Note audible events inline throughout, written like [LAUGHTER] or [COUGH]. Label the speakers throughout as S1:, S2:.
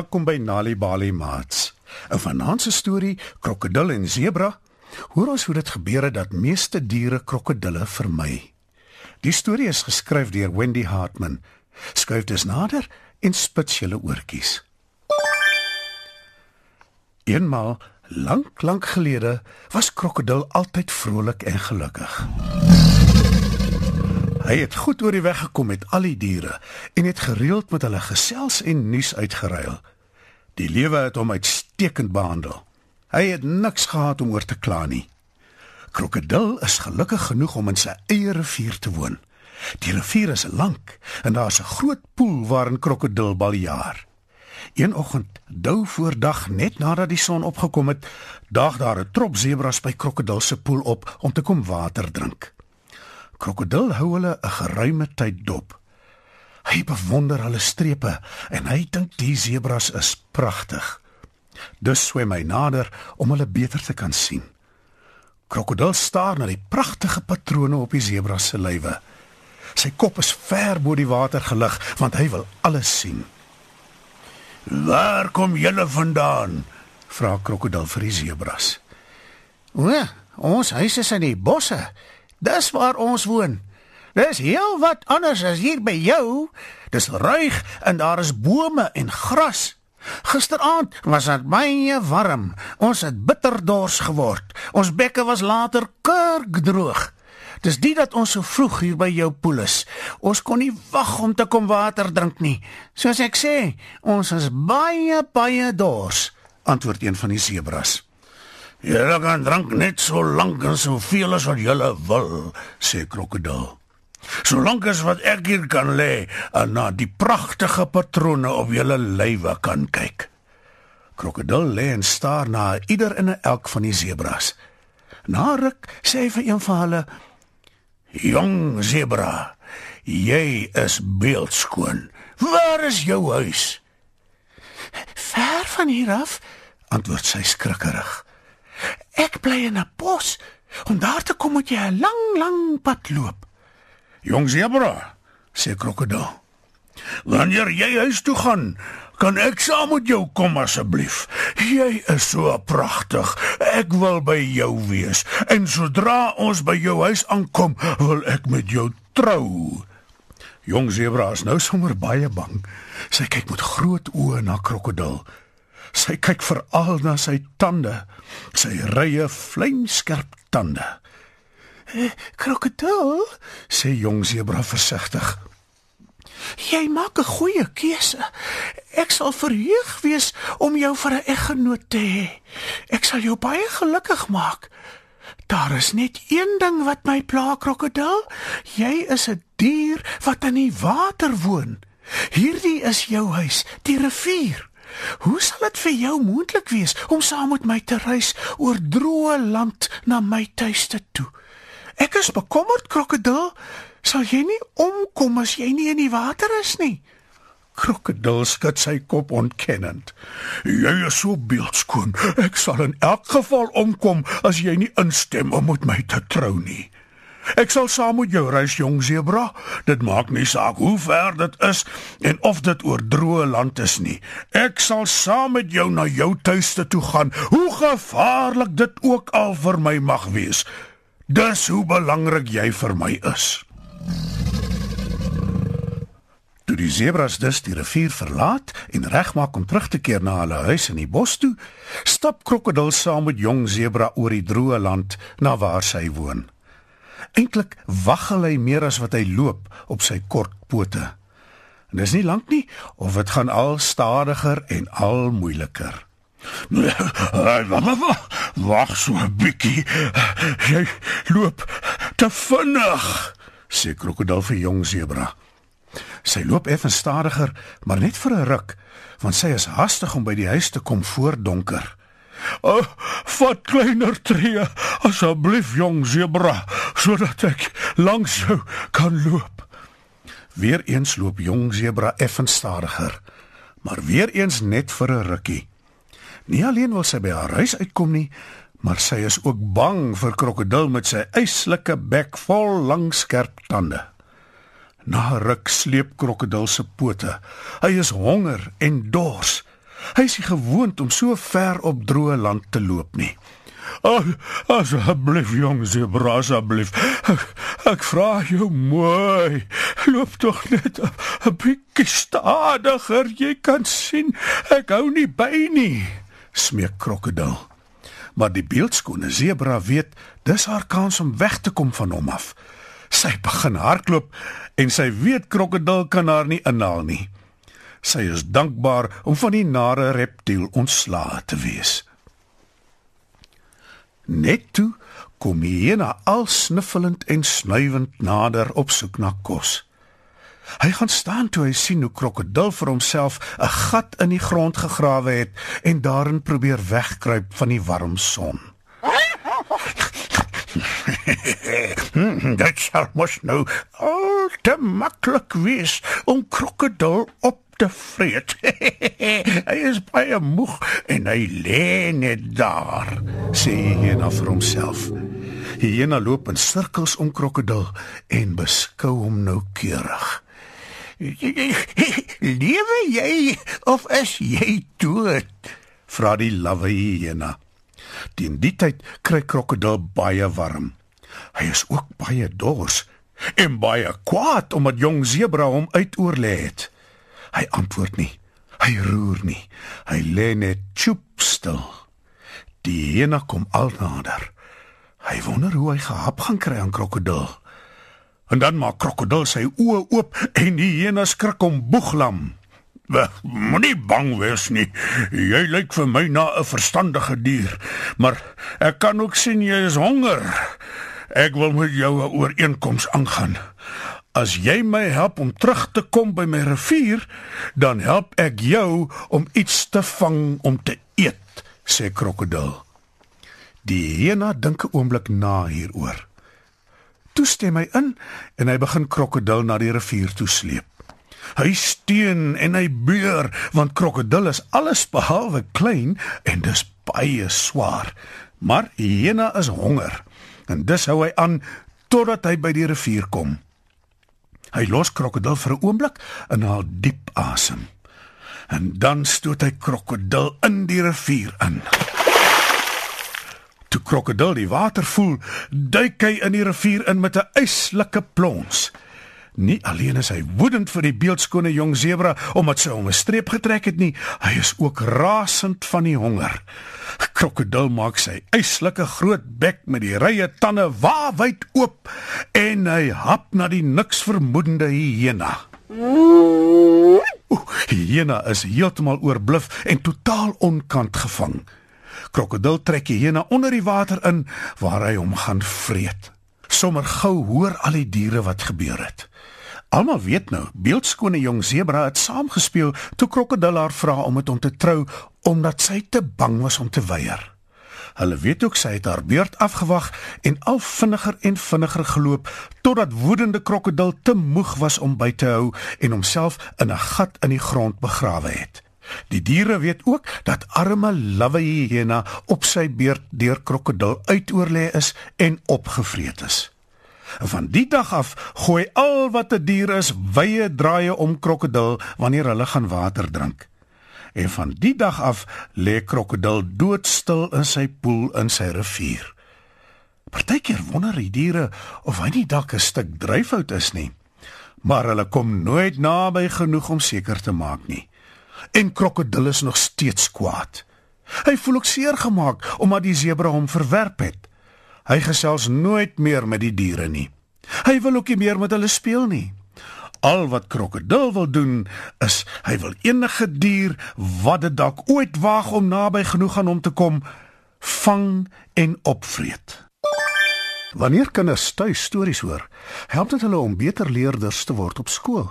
S1: welkom by Nali Bali Mats. 'n Vanaand se storie, Krokodil en Zebra. Hoor ons hoe dit gebeur het dat meeste diere krokodille vermy. Die storie is geskryf deur Wendy Hartman. Skryf dus nader en spits julle oortjies. Eenmal, lank lank gelede, was Krokodil altyd vrolik en gelukkig. Hy het goed oor die weg gekom met al die diere en het gereeld met hulle gesels en nuus uitgeruil. Die lewe het hom uitstekend behandel. Hy het niks gehad om oor te kla nie. Krokodil is gelukkig genoeg om in sy eie rivier te woon. Die rivier is lank en daar's 'n groot poel waarin krokodil baljaar. Een oggend, dou voor dag net nadat die son opgekom het, daag daar 'n trop sebras by krokodil se poel op om te kom water drink. Krokodil hou hulle 'n geruime tyd dop. Hy bewonder hulle strepe en hy dink die sebras is pragtig. Dus swem hy nader om hulle beter te kan sien. Krokodil staar na die pragtige patrone op die sebras se lywe. Sy kop is ver bo die water gelig want hy wil alles sien. "Waar kom julle vandaan?" vra krokodil vir die sebras.
S2: "O, ons huis is in die bosse," Dis waar ons woon. Dis heel wat anders as hier by jou. Dis ruig en daar is bome en gras. Gisteraand was dit baie warm. Ons het bitter dors geword. Ons bekke was later kurkdroog. Dis dit dat ons so vroeg hier by jou poel is. Ons kon nie wag om te kom water drink nie. Soos ek sê, ons is baie baie dors, antwoord een van die sebras.
S1: Julle kan drank net so lank en soveel as wat julle wil, sê krokodil. Solank as wat ek hier kan lê en na die pragtige patrone op julle lywe kan kyk. Krokodil lê en staar na ieder en elk van die sebras. Na ruk sê hy vir een van hulle: "Jong sebra, jy is beeldskoon. Waar is jou huis?"
S2: "Ver van hier af," antwoord sy skrikkerig. Ek bly in 'n bos. Om daar te kom moet jy 'n lang, lang pad loop.
S1: Jong sebra, sê krokodil. Wanneer jy huis toe gaan, kan ek saam met jou kom asseblief. Jy is so pragtig. Ek wil by jou wees. En sodra ons by jou huis aankom, wil ek met jou trou. Jong sebra is nou sommer baie bang. Sy kyk met groot oë na krokodil. Sy kyk veral na sy tande, sy rye vlamskerp tande.
S2: Eh, "Krokodil,"
S1: sê jong sebra versigtig.
S2: "Jy maak 'n goeie keuse. Ek sal verheug wees om jou vir 'n eggenoot te hê. Ek sal jou baie gelukkig maak." Daar is net een ding wat my pla, krokodil. Jy is 'n dier wat in die water woon. Hierdie is jou huis, die rivier. Hoe sal dit vir jou moontlik wees om saam met my te reis oor droë land na my tuiste toe? Ek is bekommerd, krokodil. Sal jy nie omkom as jy nie in die water is nie?
S1: Krokodil skud sy kop ontkennend. Jy is so beeldskoon. Ek sal in elk geval omkom as jy nie instem om met my te trou nie. Ek sal saam met jou reis, jong sebra. Dit maak nie saak hoe ver dit is en of dit oor droë land is nie. Ek sal saam met jou na jou tuiste toe gaan, hoe gevaarlik dit ook al vir my mag wees. Dis hoe belangrik jy vir my is. Toe die sebras dus die rivier verlaat en regmaak om terug te keer na hulle huis in die bos toe, stap krokodil saam met jong sebra oor die droë land na waar sy woon. Eintlik waggel hy meer as wat hy loop op sy kort pote. En dis nie lank nie of dit gaan al stadiger en al moeiliker. [LAUGHS] Wag so 'n bietjie. Jy loop te vinnig, sê krokodil vir jong sebra. Sy loop effens stadiger, maar net vir 'n ruk, want sy is haastig om by die huis te kom voor donker. "O, oh, vat kleiner tree, asseblief jong sebra, sodat ek langs jou kan loop." Weereens loop jong sebra effens stadiger, maar weereens net vir 'n rukkie. Nie alleen wil sy by haar huis uitkom nie, maar sy is ook bang vir krokodil met sy eislike bek vol lang skerp tande. Na ruk sleep krokodil se pote. Hy is honger en dors. Hy is nie gewoond om so ver op droë land te loop nie.
S2: Oh, asseblief jong zebra, asseblief. Ek, ek vra jou mooi. Loop tog net 'n bietjie stadiger. Jy kan sien ek hou nie by nie.
S1: Smeek krokodil. Maar die beeldskone zebra weet dis haar kans om weg te kom van hom af. Sy begin hardloop en sy weet krokodil kan haar nie inhaal nie. Sy is dankbaar om van die nare reptiel ontslae te wees. Net toe kom Hyena al snuffelend en snuivend nader op soek na kos. Hy gaan staan toe hy sien hoe krokodil vir homself 'n gat in die grond gegrawe het en daarin probeer wegkruip van die warm son. [LAUGHS]
S2: Dit sal mos nou al te maklik wees om krokodil op te vreet. [LAUGHS] hy is baie moeg en hy lê net daar,
S1: sê Hyena vir homself. Hyena loop in sirkels om krokodil en beskou hom noukeurig.
S2: Lewe jy of is jy dood?
S1: vra die lawwe hyena. Teen die tyd kry krokodil baie warm. Hy is ook baie dors en baie kwaad omdat jong zebra hom uitoorlê het. Hy antwoord nie. Hy roer nie. Hy lê net choop stil. Die hyena kom al nader. Hy wonder hoe hy gehap gaan kry aan krokodil. En dan maak krokodil sy oë oop en die hyena skrik om boeglam.
S2: Moenie bang wees nie. Jy lyk vir my na 'n verstandige dier, maar ek kan ook sien jy is honger. Ek wil met jou 'n ooreenkoms aangaan. As jy my help om terug te kom by my rivier, dan help ek jou om iets te vang om te eet, sê krokodil.
S1: Die hyena dink 'n oomblik na hieroor. Toe stem hy in en hy begin krokodil na die rivier toe sleep. Hy steun en hy beur want krokodil is alles behalwe klein en dis baie swaar. Maar hyena is honger en dis hou hy aan totdat hy by die rivier kom. Hy los krokodil vir 'n oomblik en haal diep asem. En dan stoot hy krokodil in die rivier in. Toe krokodil die water voel, duik hy in die rivier in met 'n yslike plons. Nie alleen is hy woedend vir die beeldskone jong zebra omdat sy hom 'n streep getrek het nie, hy is ook rasend van die honger. Krokodil maak sy yslike groot bek met die rye tande waawyd oop en hy hap na die niks vermoedende hyena. Hyena is heeltemal oorbluf en totaal onkant gevang. Krokodil trek die hyena onder die water in waar hy hom gaan vreet. Sommer gou hoor al die diere wat gebeur het. Almal weet nou, beeldskone jong zebra het saamgespeel toe krokodil haar vra om met hom te trou omdat sy te bang was om te weier. Hulle weet ook sy het haar beurt afgewag en al vinniger en vinniger geloop totdat woedende krokodil te moeg was om by te hou en homself in 'n gat in die grond begrawe het. Die diere weet ook dat arme lawwe hyena op sy beurt deur krokodil uitoorlê is en opgevreet is. Van die dag af gooi al wat 'n dier is wye draaie om krokodil wanneer hulle gaan water drink. En van die dag af lê krokodil doodstil in sy poel in sy rivier. Partykeer wonder die diere of hy nie dalk 'n stuk dryfhout is nie. Maar hulle kom nooit naby genoeg om seker te maak nie. En krokodil is nog steeds kwaad. Hy voel ook seer gemaak omdat die sebra hom verwerp het. Hy gesels nooit meer met die diere nie. Hy wil ook nie meer met hulle speel nie. Al wat krokodil wil doen is hy wil enige dier wat dit dalk ooit waag om naby genoeg aan hom te kom, vang en opvreet. Wanneer kinders tuis stories hoor, help dit hulle om beter leerders te word op skool.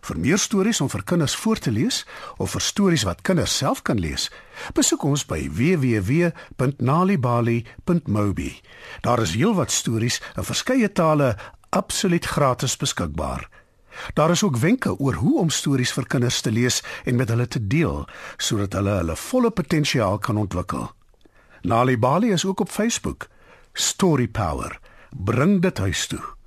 S1: Vir meer stories om vir kinders voor te lees of vir stories wat kinders self kan lees, besoek ons by www.nalibali.mobi. Daar is heelwat stories in verskeie tale absoluut gratis beskikbaar. Daar is ook wenke oor hoe om stories vir kinders te lees en met hulle te deel sodat hulle hulle volle potensiaal kan ontwikkel. Nalibali is ook op Facebook. Story Power. Bring dit huis toe.